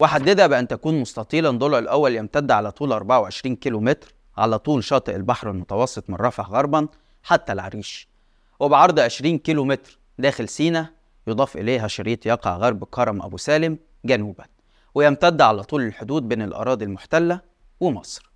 وحددها بأن تكون مستطيلا ضلع الأول يمتد على طول 24 كيلو متر على طول شاطئ البحر المتوسط من رفح غربا حتى العريش. وبعرض 20 كيلو متر داخل سينا يضاف إليها شريط يقع غرب كرم أبو سالم جنوبا ويمتد على طول الحدود بين الأراضي المحتلة ومصر.